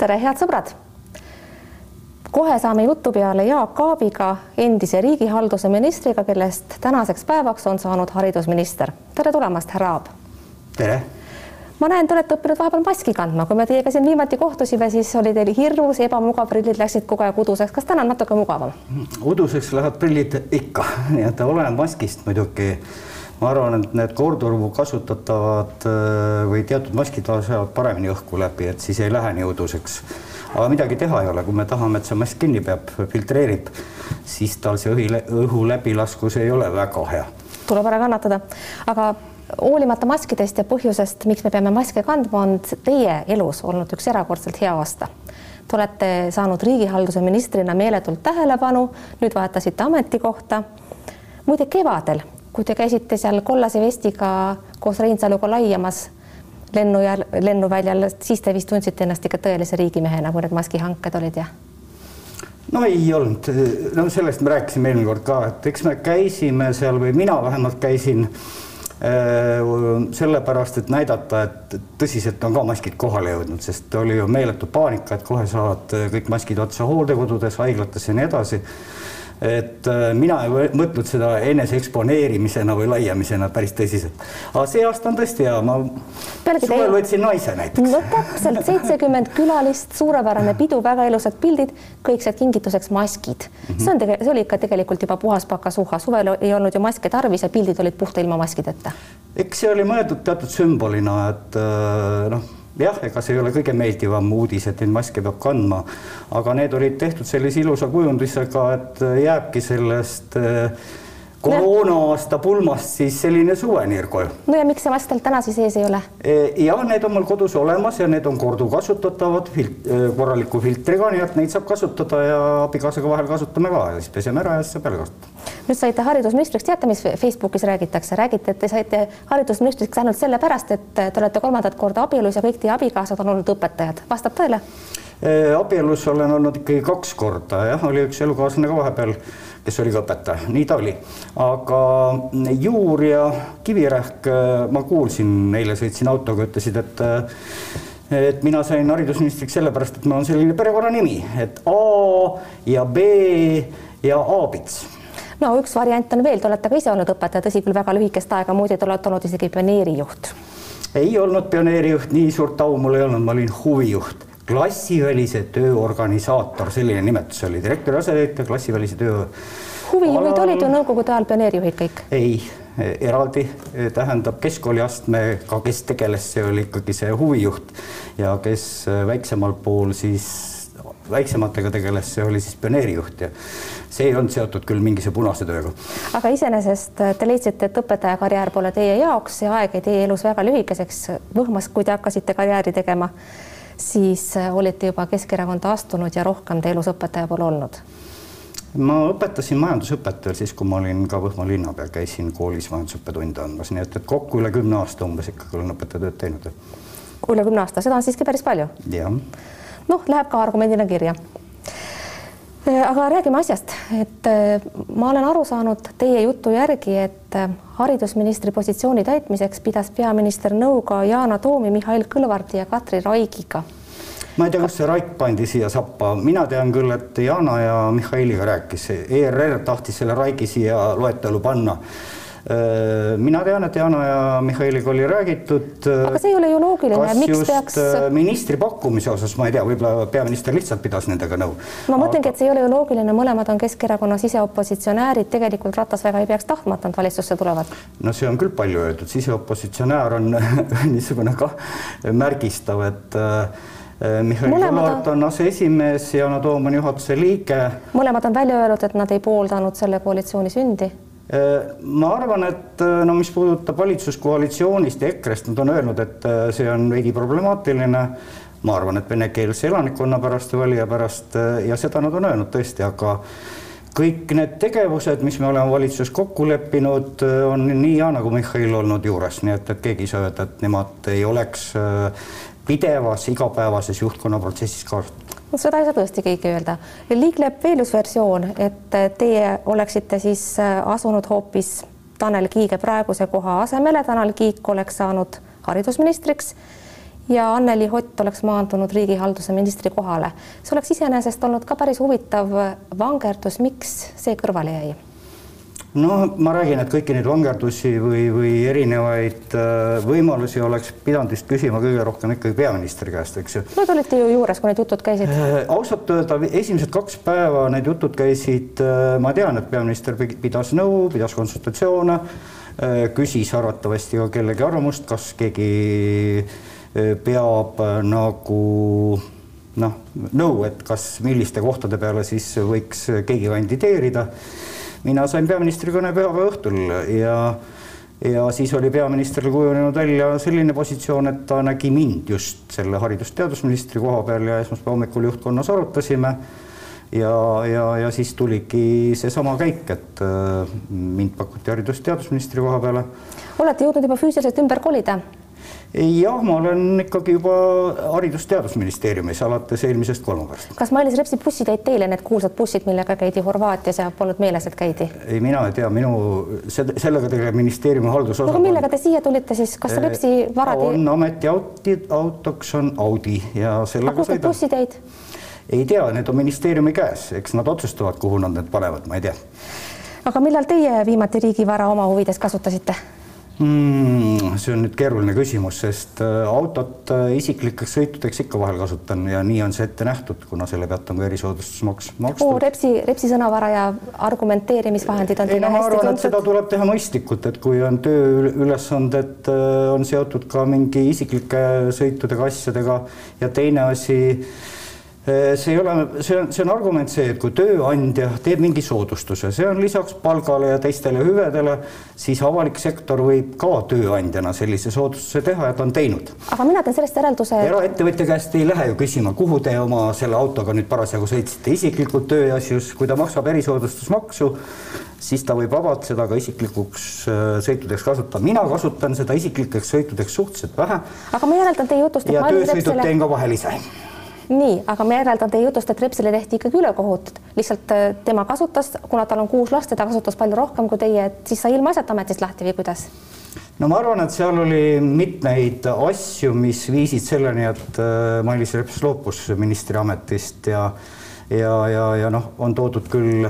tere, head sõbrad. kohe saame jutu peale Jaak Aabiga, endise riigihalduse ministriga, kellest tänaseks päevaks on saanud haridusminister. tere tulemast, härra Aab. tere ma näen, te olete õppinud vahepeal maski kandma, kui me teiega siin viimati kohtusime, siis oli teil hirmus ebamugav, prillid läksid kogu aeg uduseks. kas täna on natuke mugavam? uduseks lähevad prillid ikka, nii et oleneb maskist muidugi. Ma arvan, et need korduv kasutatavad äh, või teatud maskid lasevad paremini õhku läbi, et siis ei lähe nii uduseks. aga midagi teha ei ole, kui me tahame, et see mask kinni peab, filtreerib, siis tal see õhi, õhu läbilaskus ei ole väga hea. tuleb ära kannatada, aga hoolimata maskidest ja põhjusest, miks me peame maske kandma, on teie elus olnud üks erakordselt hea aasta. Te olete saanud riigihalduse ministrina meeletult tähelepanu, nüüd vahetasite ametikohta. muide, kevadel, kui te käisite seal kollase vestiga koos Reinsaluga laiamas lennu ja lennuväljal, siis te vist tundsite ennast ikka tõelise riigimehena, kui need maskihanked olid ja? no ei olnud, no sellest me rääkisime eelmine kord ka, et eks me käisime seal või mina vähemalt käisin Äh, sellepärast, et näidata, et tõsiselt on ka maskid kohale jõudnud, sest oli ju meeletu paanika, et kohe saavad kõik maskid otsa hooldekodudes, haiglates ja nii edasi et äh, mina ei mõtnud seda enese eksponeerimisena või laiamisena päris tõsiselt. aga see aasta on tõesti hea, ma Pealegi suvel teie... võtsin naise näiteks. no täpselt seitsekümmend külalist, suurepärane pidu, väga ilusad pildid, kõik said kingituseks maskid mm. -hmm. see on tegelikult, see oli ikka tegelikult juba puhas pakasuha, suvel ei olnud ju maske tarvis ja pildid olid puhta ilma maskideta. eks see oli mõeldud teatud sümbolina, et äh, noh jah, ega see ei ole kõige meeldivam uudis, et neid maske peab kandma, aga need olid tehtud sellise ilusa kujundusega, et jääbki sellest äh, koroona-aasta pulmast siis selline suveniir koju. no ja miks see teil täna siis ees ei ole? E, ja need on mul kodus olemas ja need on korduvkasutatavad filt, e, korraliku filtriga, nii et neid saab kasutada ja abikaasaga vahel kasutame ka ja siis peseme ära ja siis saab jälle kasutada. nüüd saite haridusministriks, teate, mis Facebookis räägitakse, räägite, et te saite haridusministriks ainult sellepärast, et te olete kolmandat korda abielus ja kõik teie abikaasad on olnud õpetajad, vastab tõele? E, abielus olen olnud ikkagi kaks korda, jah, oli üks elukaaslane ka vahepeal kes oli ka õpetaja, nii ta oli. aga Juur ja Kivirähk, ma kuulsin, eile sõitsin autoga, ütlesid, et et mina sain haridusministriks sellepärast, et mul on selline perekonnanimi, et A ja B ja Aabits no üks variant on veel, te olete ka ise olnud õpetaja, tõsi küll, väga lühikest aega, muide te olete olnud isegi pioneerijuht. ei olnud pioneerijuht, nii suurt au mul ei olnud, ma olin huvijuht klassivälise töö organisaator, selline nimetus oli, direktori asetäitja, klassivälise töö. huvijuhid Alal... olid ju nõukogude ajal pioneerijuhid kõik? ei, eraldi tähendab keskkooliastmega, kes tegeles, see oli ikkagi see huvijuht ja kes väiksemal pool siis väiksematega tegeles, see oli siis pioneerijuht ja see ei olnud seotud küll mingise punase tööga. aga iseenesest te leidsite, et õpetajakarjäär pole teie jaoks, see aeg jäi teie elus väga lühikeseks, võhmas, kui te hakkasite karjääri tegema siis äh, olite juba Keskerakonda astunud ja rohkem te elus õpetaja pole olnud? ma õpetasin majandusõpet veel siis, kui ma olin ka Võhma linnapea, käisin koolis majandusõppetunde andmas, nii et, et kokku üle kümne aasta umbes ikkagi olen õpetajatööd teinud. üle kümne aasta, seda on siiski päris palju. jah. noh, läheb ka argumendina kirja aga räägime asjast, et äh, ma olen aru saanud teie jutu järgi, et haridusministri positsiooni täitmiseks pidas peaminister nõu ka Yana Toomi, Mihhail Kõlvarti ja Katri Raigiga. ma ei tea, kas see Raik pandi siia sappa, mina tean küll, et Yana ja Mihhailiga rääkis, ERR tahtis selle Raigi siia loetelu panna. Äh, mina tean, et Yana ja Mihhailiga oli räägitud. Äh, aga see ei ole ju loogiline, miks peaks. Äh, ministri pakkumise osas ma ei tea, võib-olla peaminister lihtsalt pidas nendega nõu. ma aga... mõtlengi, et see ei ole ju loogiline, mõlemad on Keskerakonnas siseopositsionäärid, tegelikult Ratas väga ei peaks tahtma, et nad valitsusse tulevad. no see on küll palju öeldud, siseopositsionäär on niisugune kah märgistav, et Mihhail Kõlvart on aseesimees, Yana Toom on juhatuse liige. mõlemad on välja öelnud, et nad ei pooldanud selle koalitsiooni sündi Äh, ma arvan, et äh, no mis puudutab valitsuskoalitsioonist ja EKRE-st, nad on öelnud, et äh, see on veidi problemaatiline. ma arvan, et venekeelse elanikkonna pärast ja valija pärast ja seda nad on öelnud tõesti, aga kõik need tegevused, mis me oleme valitsuses kokku leppinud, on nii Yana kui Mihhail olnud juures, nii et, et keegi ei saa öelda, et nemad ei oleks pidevas igapäevases juhtkonna protsessis kaasatud seda ei saa tõesti keegi öelda. liikleb veel üks versioon, et teie oleksite siis äh, asunud hoopis Tanel Kiige praeguse koha asemele, Tanel Kiik oleks saanud haridusministriks ja Anneli Ott oleks maandunud riigihalduse ministri kohale. see oleks iseenesest olnud ka päris huvitav vangerdus, miks see kõrvale jäi? No ma räägin, et kõiki neid vangerdusi või, või erinevaid äh, võimalusi oleks pidanud vist küsima kõige rohkem ikkagi peaministri käest, eks ju. no te olite ju juures, kui need jutud käisid äh,. ausalt öelda, esimesed kaks päeva need jutud käisid äh,, ma tean, et peaminister pidas nõu, pidas konsultatsioone küsis arvatavasti ka kellegi arvamust, kas keegi peab nagu noh, nõu, et kas milliste kohtade peale siis võiks keegi kandideerida mina sain peaministri kõne pühapäeva õhtul ja ja siis oli peaministril kujunenud välja selline positsioon, et ta nägi mind just selle haridus-teadusministri koha peal ja esmaspäeva hommikul juhtkonnas arutasime ja, ja, ja siis tuligi seesama käik, et äh, mind pakuti haridus-teadusministri koha peale. olete jõudnud juba füüsiliselt ümber kolida? Jah, ma olen ikkagi juba Haridus-Teadusministeeriumis alates eelmisest kolmapäevast. kas Mailis Repsi bussid jäid teile, need kuulsad bussid, millega käidi Horvaatias ja polnud meeles, et käidi? ei, mina ei tea, minu, sellega tegeleb ministeeriumi haldusosakond. aga millega te siia tulite siis, kas Repsi varad on ametiauti, autoks on Audi ja sellega aga kus need bussid jäid? ei tea, need on ministeeriumi käes, eks nad otsustavad, kuhu nad need panevad, ma ei tea. aga millal teie viimati riigivara oma huvides kasutasite? Mm,? see on nüüd keeruline küsimus, sest äh, autot äh, isiklikeks sõitudeks ikka vahel kasutan ja nii on see ette nähtud, kuna selle pealt on ka erisoodustusmaks makstud oh,. Repsi, Repsi sõnavara ja argumenteerimisvahendid on teile no, hästi tuntud. seda tuleb teha mõistlikult, et kui on tööülesanded, äh, on seotud ka mingi isiklike sõitudega, asjadega ja teine asi see ei ole, see on, see on argument see, et kui tööandja teeb mingi soodustuse, see on lisaks palgale ja teistele hüvedele, siis avalik sektor võib ka tööandjana sellise soodustuse teha ja ta on teinud. aga mina teen sellest järelduse. eraettevõtja käest ei lähe ju küsima, kuhu te oma selle autoga nüüd parasjagu sõitsite, isiklikult tööasjus, kui ta maksab erisoodustusmaksu, siis ta võib vabalt seda ka isiklikuks äh, sõitudeks kasutada. mina kasutan seda isiklikeks sõitudeks suhteliselt vähe. aga ma järeldan teie jutust, et ja töösõidud teen ka vahel ise nii, aga ma järeldan teie jutust, et Repsile tehti ikkagi ülekohut, lihtsalt äh, tema kasutas, kuna tal on kuus last ja ta kasutas palju rohkem kui teie, et siis sai ilmaasjata ametist lahti või kuidas? no ma arvan, et seal oli mitmeid asju, mis viisid selleni, et äh, Mailis Reps loobus ministriametist ja ja, ja, ja noh, on toodud küll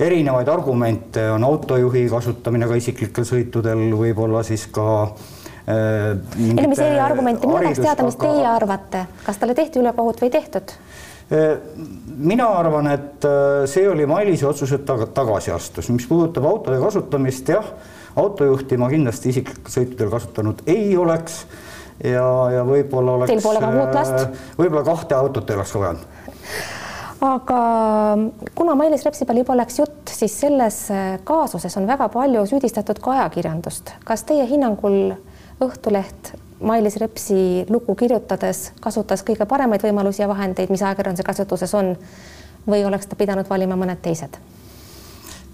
erinevaid argumente, on autojuhi kasutamine ka isiklikel sõitudel, võib-olla siis ka äh, ei no mis eriargumenti, mina tahaks teada, mis teie arvate, kas talle tehti ülekohut või ei tehtud? Äh, mina arvan, et äh, see oli Mailise otsus, et ta tagasi astus, mis puudutab autode kasutamist, jah, autojuhti ma kindlasti isiklikel sõitudel kasutanud ei oleks ja, ja võib-olla oleks. Teil pole ka uut last? võib-olla kahte autot ei oleks vajanud aga kuna Mailis Repsipal juba läks jutt, siis selles kaasuses on väga palju süüdistatud ka ajakirjandust. kas teie hinnangul Õhtuleht Mailis Repsi lugu kirjutades kasutas kõige paremaid võimalusi ja vahendeid, mis ajakirjanduse kasutuses on, või oleks ta pidanud valima mõned teised?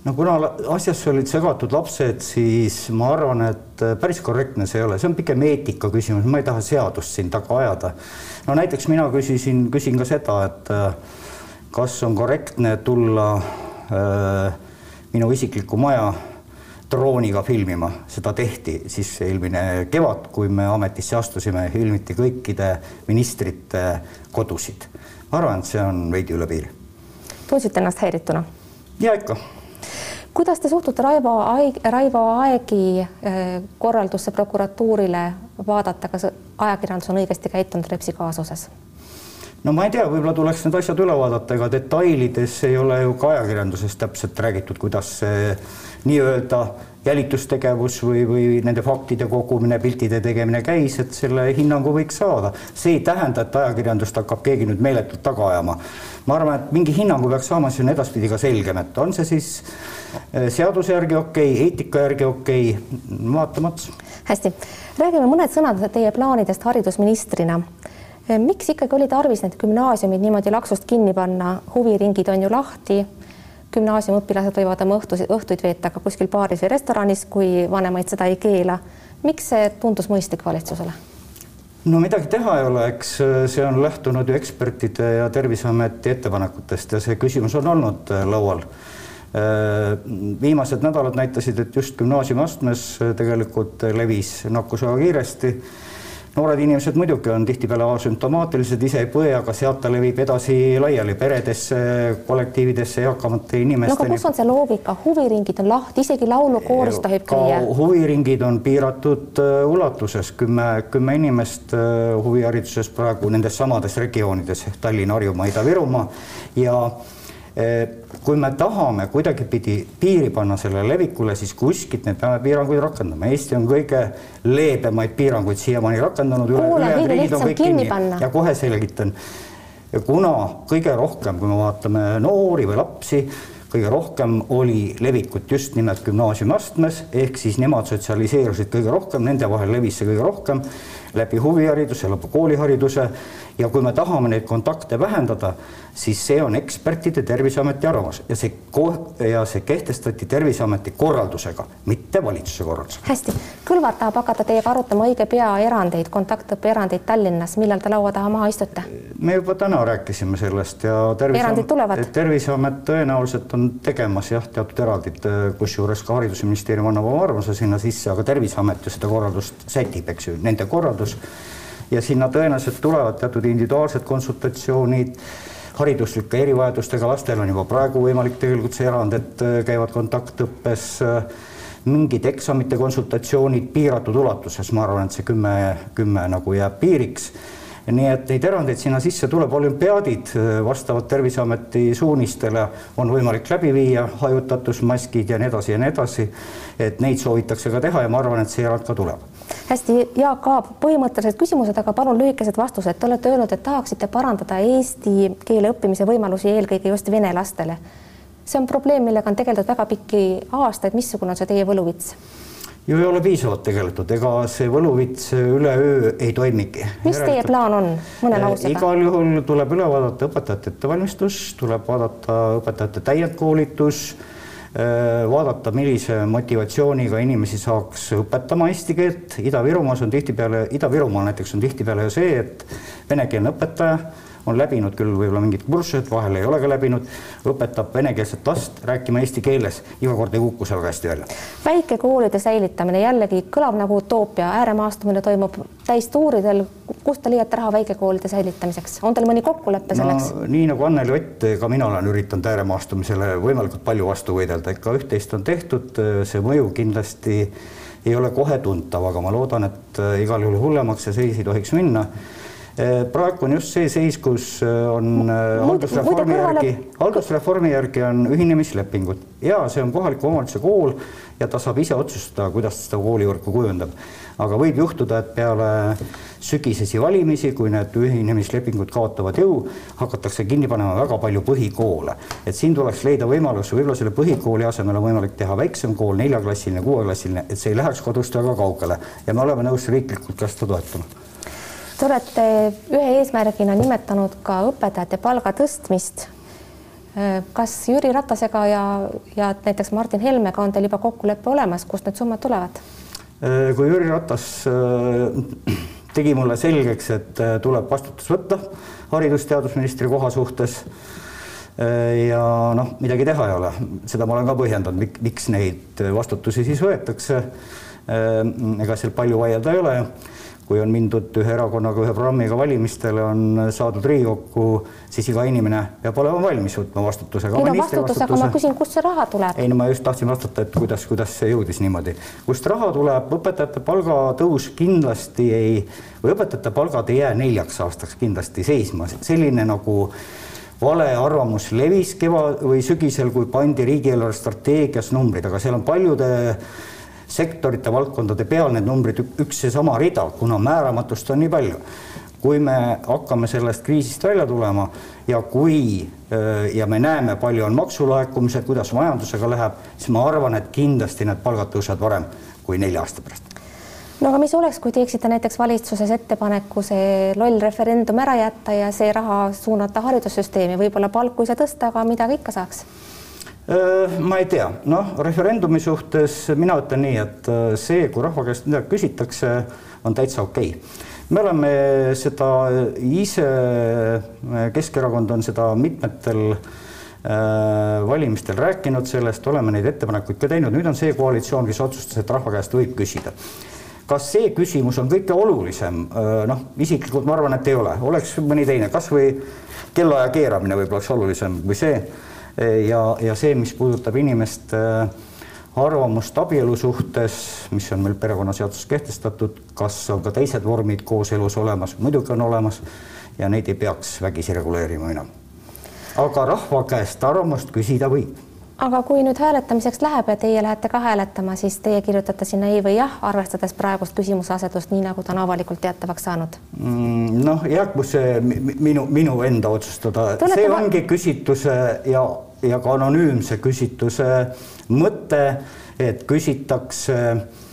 no kuna asjasse olid segatud lapsed, siis ma arvan, et päris korrektne see ei ole, see on pigem eetika küsimus, ma ei taha seadust siin taga ajada. no näiteks mina küsisin, küsin ka seda, et äh, kas on korrektne tulla äh, minu isiklikku maja drooniga filmima, seda tehti siis eelmine kevad, kui me ametisse astusime, filmiti kõikide ministrite kodusid. ma arvan, et see on veidi üle piiri. tundsite ennast häirituna? ja ikka. kuidas te suhtute Raivo Aeg, Raivo Aegi äh, korraldusse prokuratuurile vaadata, kas ajakirjandus on õigesti käitunud Repsi kaasuses? No ma ei tea, võib-olla tuleks need asjad üle vaadata, ega detailides ei ole ju ka ajakirjanduses täpselt räägitud, kuidas see nii-öelda jälitustegevus või, või nende faktide kogumine, piltide tegemine käis, et selle hinnangu võiks saada. see ei tähenda, et ajakirjandust hakkab keegi nüüd meeletult taga ajama. ma arvan, et mingi hinnangu peaks saama, siis on edaspidi ka selgem, et on see siis eh, seaduse järgi okei okay,, eetika järgi okei okay,, vaatame otsa. hästi, räägime mõned sõnad teie plaanidest haridusministrina miks ikkagi oli tarvis need gümnaasiumid niimoodi laksust kinni panna, huviringid on ju lahti gümnaasiumiõpilased võivad oma õhtusid, õhtuid veeta ka kuskil baaris või restoranis, kui vanemaid seda ei keela. miks see tundus mõistlik valitsusele? no midagi teha ei ole, eks äh, see on lähtunud ju ekspertide ja Terviseameti ettepanekutest ja see küsimus on olnud äh, laual. Äh, viimased nädalad näitasid, et just gümnaasiumiastmes tegelikult levis nakkus väga kiiresti noored inimesed muidugi on tihtipeale asümptomaatilised, ise ei põe, aga sealt ta levib edasi laiali peredesse, kollektiividesse, eakamate inimesteni. no aga kus on see loogika, huviringid on lahti, isegi laulukooris tohib käia. huviringid on piiratud uh, ulatuses, kümme, kümme inimest uh, huvihariduses praegu nendes samades regioonides, Tallinn, Harjumaa, Ida-Virumaa ja kui me tahame kuidagipidi piiri panna sellele levikule, siis kuskilt me peame piiranguid rakendama. Eesti on kõige leebemaid piiranguid siiamaani rakendanud. ja kohe selgitan. kuna kõige rohkem, kui me vaatame noori või lapsi, kõige rohkem oli levikut just nimelt gümnaasiumiastmes, ehk siis nemad sotsialiseerusid kõige rohkem, nende vahel levis see kõige rohkem läbi huvihariduse, läbi koolihariduse ja kui me tahame neid kontakte vähendada, siis see on ekspertide Terviseameti arvamus. Ja see ja see kehtestati Terviseameti korraldusega, mitte valitsuse korraldusega. hästi, Kõlvart tahab hakata teiega arutama õige pea erandeid, kontaktõppe erandeid Tallinnas, millal te laua taha maha istute? me juba täna rääkisime sellest ja Terviseamet, Terviseamet tõenäoliselt on tegemas jah, teatud erandid, kusjuures ka Haridusministeerium annab oma arvamuse sinna sisse, aga Terviseamet ju seda korraldust sätib, eks ju, nende korraldus ja sinna tõenäoliselt tulevad teatud individuaalsed konsultatsioonid, hariduslike erivajadustega lastel on juba praegu võimalik tegelikult see erand, et äh, käivad kontaktõppes, äh, mingid eksamite konsultatsioonid piiratud ulatuses, ma arvan, et see kümme, kümme nagu jääb piiriks nii et neid erandeid sinna sisse tuleb, olümpiaadid äh, vastavalt Terviseameti suunistele on võimalik läbi viia, hajutatusmaskid ja nii edasi ja nii edasi. et neid soovitakse ka teha ja ma arvan, et see erand ka tuleb hästi, Jaak Aab, põhimõttelised küsimused, aga palun lühikesed vastused. Te olete öelnud, et tahaksite parandada eesti keele õppimise võimalusi eelkõige just vene lastele. see on probleem, millega on tegeldud väga pikki aastaid. missugune on see teie võluvits? Ju ei ole piisavalt tegeletud, ega see võluvits üleöö ei toimigi. mis teie plaan on, mõne lausega? igal juhul tuleb üle vaadata õpetajate ettevalmistus, tuleb vaadata õpetajate täiendkoolitus Äh, vaadata, millise motivatsiooniga inimesi saaks õpetama eesti keelt. Ida-Virumaas on tihtipeale, Ida-Virumaal näiteks on tihtipeale ju see, et venekeelne õpetaja on läbinud küll võib-olla mingid kursused, vahel ei ole ka läbinud, õpetab venekeelset last rääkima eesti keeles, iga kord ei kuku see väga hästi välja. väikekoolide säilitamine jällegi kõlab nagu utoopia, ääremaastumine toimub täistuuridel. kust te leiate raha väikekoolide säilitamiseks, on teil mõni kokkulepe selleks no,? nii nagu Anneli Ott, ka mina olen üritanud ääremaastumisele võimalikult palju vastu võidelda, ikka üht-teist on tehtud, see mõju kindlasti ei ole kohe tuntav, aga ma loodan, et igal juhul hullemaks see seis ei tohiks minna praegu on just see seis, kus eh, on eh, haldusreformi järgi, haldusreformi järgi on ühinemislepingud ja see on kohaliku omavalitsuse kool ja ta saab ise otsustada, kuidas seda koolivõrku kujundab. aga võib juhtuda, et peale sügisesi valimisi, kui need ühinemislepingud kaotavad jõu, hakatakse kinni panema väga palju põhikoole. et siin tuleks leida võimalus, võib-olla selle põhikooli asemel on võimalik teha väiksem kool, neljaklassiline, kuueklassiline, et see ei läheks kodust väga kaugele ja me oleme nõus riiklikult ka seda toetama Te olete ühe eesmärgina nimetanud ka õpetajate palga tõstmist. kas Jüri Ratasega ja, ja näiteks Martin Helmega on teil juba kokkulepe olemas, kust need summad tulevad? kui Jüri Ratas äh, tegi mulle selgeks, et äh, tuleb vastutus võtta haridus-teadusministri koha suhtes äh, ja noh, midagi teha ei ole, seda ma olen ka põhjendanud, miks neid vastutusi siis võetakse. ega seal palju vaielda ei ole kui on mindud ühe erakonnaga, ühe programmiga valimistele, on saadud Riigikokku, siis iga inimene peab olema valmis võtma vastutuse. ei no vastutus, aga ma küsin, kust see raha tuleb? ei no ma just tahtsin vastata, et kuidas, kuidas see jõudis niimoodi. kust raha tuleb, õpetajate palgatõus kindlasti ei, või õpetajate palgad ei jää neljaks aastaks kindlasti seisma, selline nagu vale arvamus levis kevad või sügisel, kui pandi riigieelarve strateegias numbrid, aga seal on paljude sektorite, valdkondade peal need numbrid üks seesama rida, kuna määramatust on nii palju. kui me hakkame sellest kriisist välja tulema ja kui ja me näeme, palju on maksulaekumised, kuidas majandusega läheb, siis ma arvan, et kindlasti need palgad tõusevad varem kui nelja aasta pärast. No aga mis oleks, kui teeksite näiteks valitsuses ettepaneku see loll referendum ära jätta ja see raha suunata haridussüsteemi, võib-olla palku ei saa tõsta, aga midagi ikka saaks ma ei tea, noh, referendumi suhtes mina ütlen nii, et äh, see, kui rahva käest midagi küsitakse, on täitsa okei. Okay. me oleme seda ise, Keskerakond on seda mitmetel äh, valimistel rääkinud sellest, oleme neid ettepanekuid ka teinud, nüüd on see koalitsioon, kes otsustas, et rahva käest võib küsida. Kas see küsimus on kõige olulisem, noh, isiklikult ma arvan, et ei ole, oleks mõni teine, kasvõi kellaaja keeramine võib-olla oleks olulisem kui see. Ja, ja see, mis puudutab inimeste arvamust abielu suhtes, mis on meil perekonnaseaduses kehtestatud, kas on ka teised vormid kooselus olemas, muidugi on olemas ja neid ei peaks vägisi reguleerima enam. aga rahva käest arvamust küsida võib aga kui nüüd hääletamiseks läheb ja teie lähete ka hääletama, siis teie kirjutate sinna ei või jah, arvestades praegust küsimuse asetust, nii nagu ta on avalikult teatavaks saanud mm,? noh, jäägu see minu, minu enda otsustada, see ongi küsitluse ja, ja ka anonüümse küsitluse mõte, et küsitakse Eh,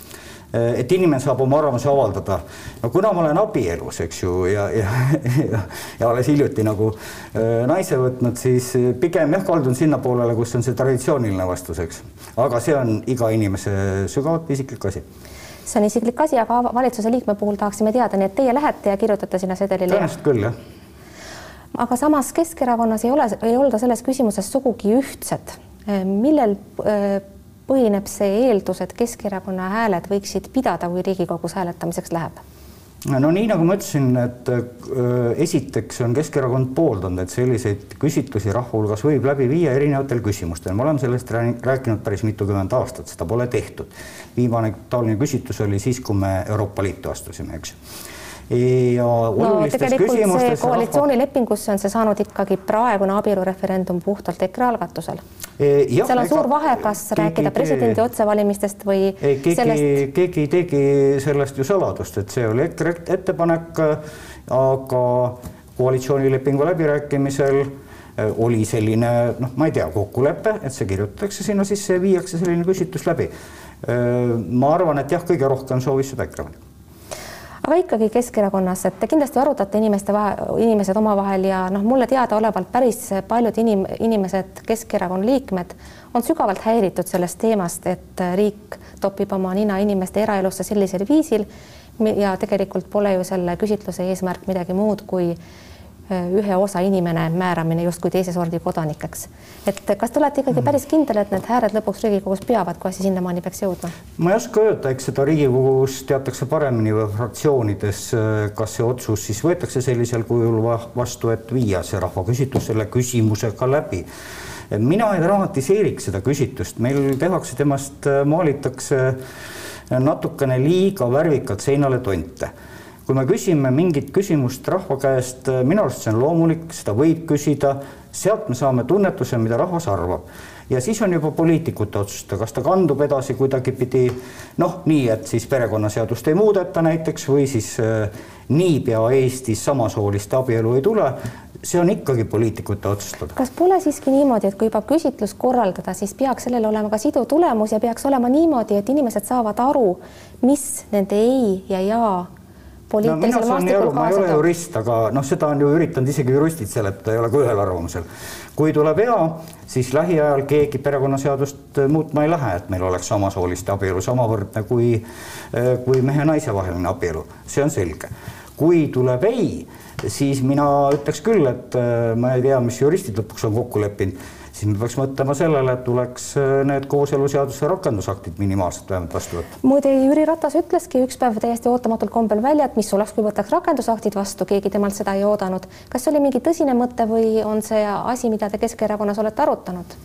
et inimene saab oma arvamuse avaldada. no kuna ma olen abielus, eks ju, ja, ja, ja, ja alles hiljuti nagu äh, naise võtnud, siis pigem jah, kaldun sinnapoolele, kus on see traditsiooniline vastus, eks. aga see on iga inimese sügavalt isiklik asi see on isiklik asi, aga valitsuse liikme puhul tahaksime teada, nii et teie lähete ja kirjutate sinna sedelile? tõenäoliselt küll, jah. aga samas Keskerakonnas ei ole, ei olda selles küsimuses sugugi ühtsed. millel äh, põhineb see eeldus, et Keskerakonna hääled võiksid pidada, kui Riigikogus hääletamiseks läheb? no nii nagu ma ütlesin, et äh, esiteks on Keskerakond pooldanud, et selliseid küsitlusi rahva hulgas võib läbi viia erinevatel küsimustel, me oleme sellest rääkinud päris mitukümmend aastat, seda pole tehtud. viimane taoline küsitlus oli siis, kui me Euroopa Liitu astusime, eks ja no tegelikult see koalitsioonilepingusse on see saanud ikkagi praegune abielureferendum puhtalt EKRE algatusel. E, seal on suur vahe, kas keegi, rääkida presidendi otsevalimistest või ei, keegi, sellest. keegi tegi sellest ju saladust, et see oli EKRE ettepanek, aga koalitsioonilepingu läbirääkimisel e, oli selline noh, ma ei tea, kokkulepe, et see kirjutatakse sinna sisse ja viiakse selline küsitlus läbi. E, ma arvan, et jah, kõige rohkem soovis seda EKRE aga ikkagi Keskerakonnas, et te kindlasti arutate inimeste vahe, inimesed omavahel ja noh, mulle teadaolevalt päris paljud inim-, inimesed, Keskerakonna liikmed on sügavalt häiritud sellest teemast, et riik topib oma nina inimeste eraelusse sellisel viisil ja tegelikult pole ju selle küsitluse eesmärk midagi muud kui ühe osa inimene määramine justkui teise sordi kodanikeks. et kas te olete ikkagi päris kindel, et need hääled lõpuks Riigikogus peavad, kui asi sinnamaani peaks jõudma? ma ei oska öelda, eks seda Riigikogus teatakse paremini või fraktsioonides, äh, kas see otsus siis võetakse sellisel kujul vastu, et viia see rahvaküsitlus selle küsimusega läbi mina ei dramatiseeriks seda küsitlust, meil tehakse temast, äh, maalitakse natukene liiga värvikalt seinale tonte kui me küsime mingit küsimust rahva käest, äh, minu arust see on loomulik, seda võib küsida, sealt me saame tunnetuse, mida rahvas arvab. ja siis on juba poliitikute otsustada, kas ta kandub edasi kuidagipidi noh, nii et siis perekonnaseadust ei muudeta näiteks või siis äh, niipea Eestis samasooliste abielu ei tule see on ikkagi poliitikute otsustada. kas pole siiski niimoodi, et kui juba küsitlus korraldada, siis peaks sellel olema ka siduv tulemus ja peaks olema niimoodi, et inimesed saavad aru, mis nende ei ja jaa no, maastikul kaasa toob? ma ei ole jurist, aga noh, seda on ju üritanud isegi juristid seletada, ei ole ka ühel arvamusel. kui tuleb hea, siis lähiajal keegi perekonnaseadust muutma ei lähe, et meil oleks samasooliste abielu samavõrdne kui, kui mehe-naise vaheline abielu, see on selge. kui tuleb ei, siis mina ütleks küll, et ma ei tea, mis juristid lõpuks on kokku leppinud siis me peaks mõtlema sellele, et tuleks äh, need kooseluseaduse rakendusaktid minimaalselt vähemalt vastu võtta. muide, Jüri Ratas ütleski üks päev täiesti ootamatul kombel välja, et mis oleks, kui võtaks rakendusaktid vastu, keegi temalt seda ei oodanud. kas see oli mingi tõsine mõte või on see asi, mida te Keskerakonnas olete arutanud?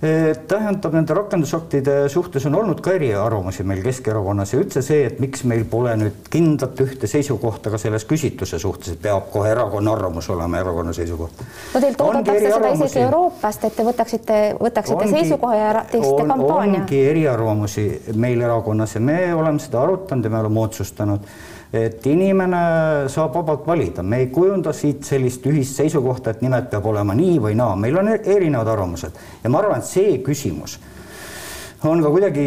Tähendab, nende rakendusaktide suhtes on olnud ka eriarvamusi meil Keskerakonnas ja üldse see, et miks meil pole nüüd kindlat ühte seisukohta ka selles küsitluse suhtes, et peab kohe erakonna arvamus olema erakonna seisukoht. no teilt oodatakse seda isegi Euroopast, et te võtaksite, võtaksite ongi, seisukoha ja teeksite kampaania. ongi eriarvamusi meil erakonnas ja me oleme seda arutanud ja me oleme otsustanud et inimene saab vabalt valida, me ei kujunda siit sellist ühist seisukohta, et nimelt peab olema nii või naa, meil on erinevad arvamused. Ja ma arvan, et see küsimus on ka kuidagi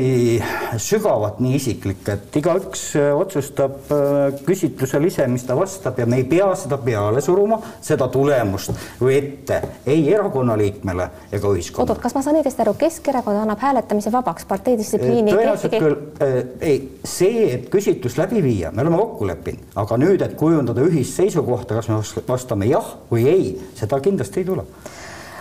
sügavalt nii isiklik, et igaüks äh, otsustab äh, küsitlusel ise, mis ta vastab ja me ei pea seda peale suruma, seda tulemust või ette ei erakonna liikmele ega ühiskonnale. oot-oot, kas ma saan õigesti aru, Keskerakond annab hääletamise vabaks, parteidistsipliini äh, tõenäoliselt küll äh,, ei, see, et küsitlus läbi viia, me oleme kokku leppinud, aga nüüd, et kujundada ühist seisukohta, kas me vastame jah või ei, seda kindlasti ei tule.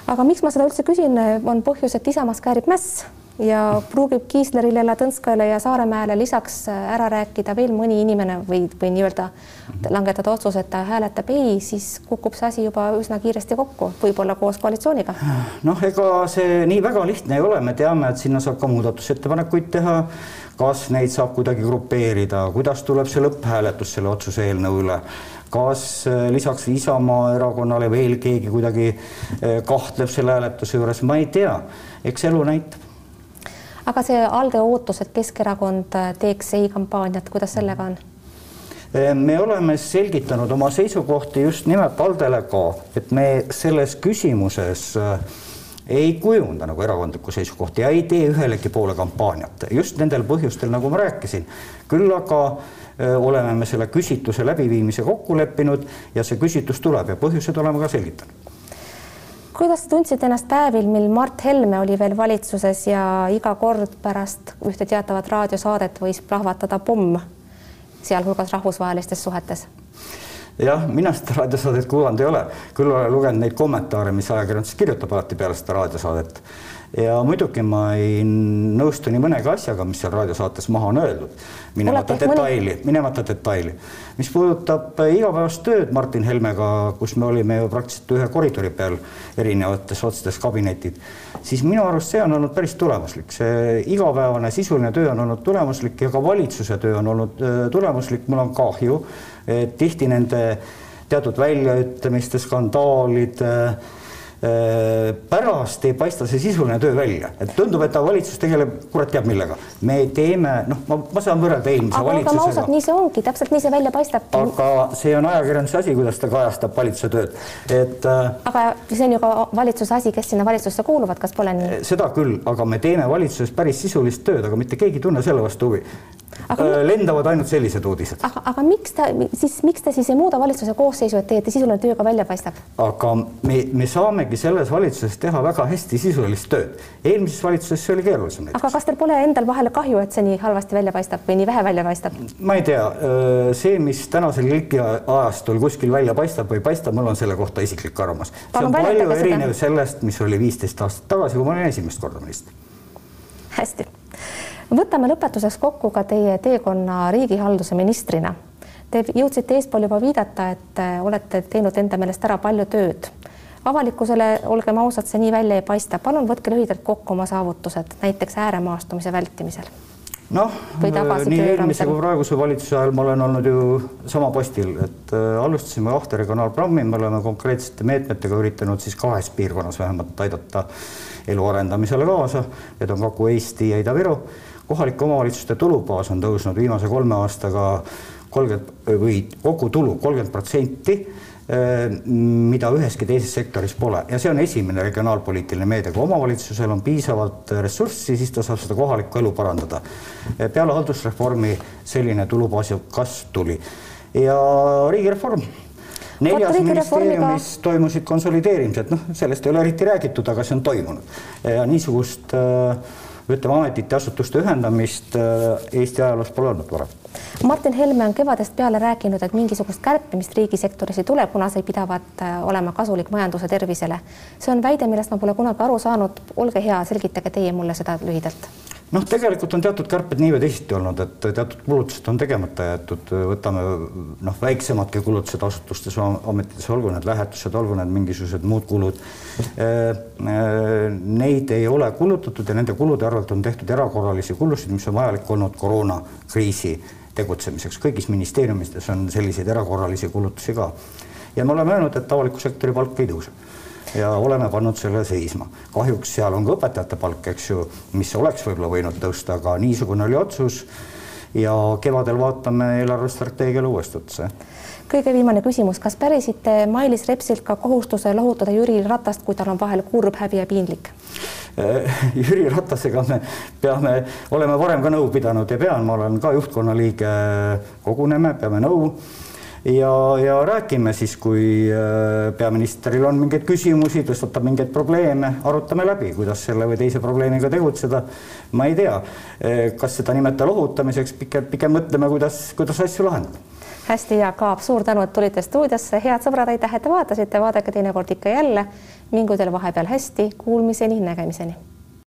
aga miks ma seda üldse küsin, on põhjus, et Isamaas käärib mäss ja pruugib Kiislerile, Ladõnskajale ja Saaremäele lisaks ära rääkida veel mõni inimene või, või nii-öelda langetada otsus, et ta hääletab ei, siis kukub see asi juba üsna kiiresti kokku, võib-olla koos koalitsiooniga. noh, ega see nii väga lihtne ei ole, me teame, et sinna saab ka muudatusettepanekuid teha. kas neid saab kuidagi grupeerida, kuidas tuleb see lõpphääletus selle otsuse eelnõu üle? Kas äh, lisaks Isamaa erakonnale veel keegi kuidagi äh, kahtleb selle hääletuse juures, ma ei tea, eks elu näitab aga see alge ootus, et Keskerakond äh, teeks ei kampaaniat, kuidas sellega on? Äh, me oleme selgitanud oma seisukohti just nimelt Aldele ka, et me selles küsimuses äh, ei kujunda nagu erakondlikku seisukohta ja ei tee ühelegi poole kampaaniat just nendel põhjustel, nagu ma rääkisin. küll aga oleme me selle küsitluse läbiviimise kokku leppinud ja see küsitlus tuleb ja põhjused oleme ka selgitanud kuidas te tundsite ennast päevil, mil Mart Helme oli veel valitsuses ja iga kord pärast ühte teatavat raadiosaadet võis plahvatada pomm, sealhulgas rahvusvahelistes suhetes? jah, mina seda raadiosaadet kuulanud ei ole, küll olen lugenud neid kommentaare, mis ajakirjandus kirjutab alati peale seda raadiosaadet ja muidugi ma ei nõustu nii mõnegi asjaga, mis seal raadiosaates maha on öeldud, minemata detaili minemata detaili. mis puudutab igapäevast tööd Martin Helmega, kus me olime ju praktiliselt ühe koridori peal erinevates otsades kabinetid, siis minu arust see on olnud päris tulemuslik, see igapäevane sisuline töö on olnud tulemuslik ja ka valitsuse töö on olnud äh, tulemuslik, mul on kahju, et tihti nende teatud väljaütlemiste, skandaalide äh, Äh, pärast ei paista see sisuline töö välja, et tundub, et valitsus tegeleb kurat teab millega. me teeme, noh, ma, ma saan võrrelda eelmise aga, valitsusega. aga ausalt, nii see ongi, täpselt nii see välja paistab. aga see on ajakirjanduse asi, kuidas ta kajastab valitsuse tööd, et. Äh, aga see on ju ka valitsuse asi, kes sinna valitsusse kuuluvad, kas pole nii? seda küll, aga me teeme valitsuses päris sisulist tööd, aga mitte keegi ei tunne selle vastu huvi aga äh, lendavad ainult sellised uudised. aga, aga miks ta siis, miks te siis ei muuda valitsuse koosseisu, et teie sisuline töö ka välja paistab? aga me, me saamegi selles valitsuses teha väga hästi sisulist tööd. eelmises valitsuses see oli keerulisem. aga kas teil pole endal vahele kahju, et see nii halvasti välja paistab või nii vähe välja paistab? ma ei tea, äh, see, mis tänasel kliki ajastul kuskil välja paistab või paistab, mul on selle kohta isiklik arvamus. see on palju erinev seda. sellest, mis oli viisteist aastat tagasi, kui ma olin esimest korda minister. hästi võtame lõpetuseks kokku ka teie teekonna riigihalduse ministrina. Te jõudsite eespool juba viidata, et äh, olete teinud enda meelest ära palju tööd. avalikkusele, olgem ausad, see nii välja ei paista. palun võtke lühidalt kokku oma saavutused, näiteks ääremaastumise vältimisel noh, nii eelmise kui praeguse valitsuse ajal ma olen olnud ju sama postil, et äh, alustasime kahte regionaalprogrammi, me oleme konkreetsete meetmetega üritanud siis kahes piirkonnas vähemalt aidata elu arendamisele kaasa, need on Kagu-Eesti ja Ida-Viru kohalike omavalitsuste tulubaas on tõusnud viimase kolme aastaga kolmkümmend või kogutulu kolmkümmend protsenti, eh, mida üheski teises sektoris pole. Ja see on esimene regionaalpoliitiline meede, kui omavalitsusel on piisavalt ressurssi, siis ta saab seda kohalikku elu parandada. peale haldusreformi selline tulubaasi kasv tuli. Ja riigireform. Neljas ministeeriumis toimusid konsolideerimised, noh, sellest ei ole eriti räägitud, aga see on toimunud. Ja niisugust äh, ütleme, ametite, asutuste ühendamist äh, Eesti ajaloos pole olnud varem. Martin Helme on kevadest peale rääkinud, et mingisugust kärpimist riigisektoris ei tule, kuna see pidavat äh, olema kasulik majanduse tervisele. see on väide, millest ma pole kunagi aru saanud. olge hea, selgitage teie mulle seda lühidalt noh, tegelikult on teatud kärped nii või teisiti olnud, et teatud kulutused on tegemata jäetud, võtame noh, väiksemadki kulutused asutustes, ametites, olgu need lähetused, olgu need mingisugused muud kulud. Äh, äh, neid ei ole kulutatud ja nende kulude arvelt on tehtud erakorralisi kulusid, mis on vajalik olnud koroonakriisi tegutsemiseks. kõigis ministeeriumides on selliseid erakorralisi kulutusi ka. ja me oleme öelnud, et avaliku sektori palk ei tõuse ja oleme pannud selle seisma. kahjuks seal on ka õpetajate palk, eks ju, mis oleks võib-olla võinud tõusta, aga niisugune oli otsus. ja kevadel vaatame eelarvestrateegiale uuesti otsa kõige viimane küsimus, kas pärisite Mailis Repsilt ka kohustuse lohutada Jüri Ratast, kui tal on vahel kurb, häbi ja piinlik? Jüri Ratasega me peame, oleme varem ka nõu pidanud ja pean, ma olen ka juhtkonna liige, koguneme, peame nõu ja, ja räägime siis, kui äh, peaministril on mingeid küsimusi, tõstatab mingeid probleeme, arutame läbi, kuidas selle või teise probleemiga tegutseda. ma ei tea, äh, kas seda nimetada lohutamiseks, pigem, pigem mõtleme, kuidas, kuidas asju lahendada. Hästi, Jaak Aab, suur tänu, et tulite stuudiosse, head sõbrad, aitäh, et te vaatasite, vaadake teinekord ikka jälle. mingu teil vahepeal hästi, kuulmiseni, nägemiseni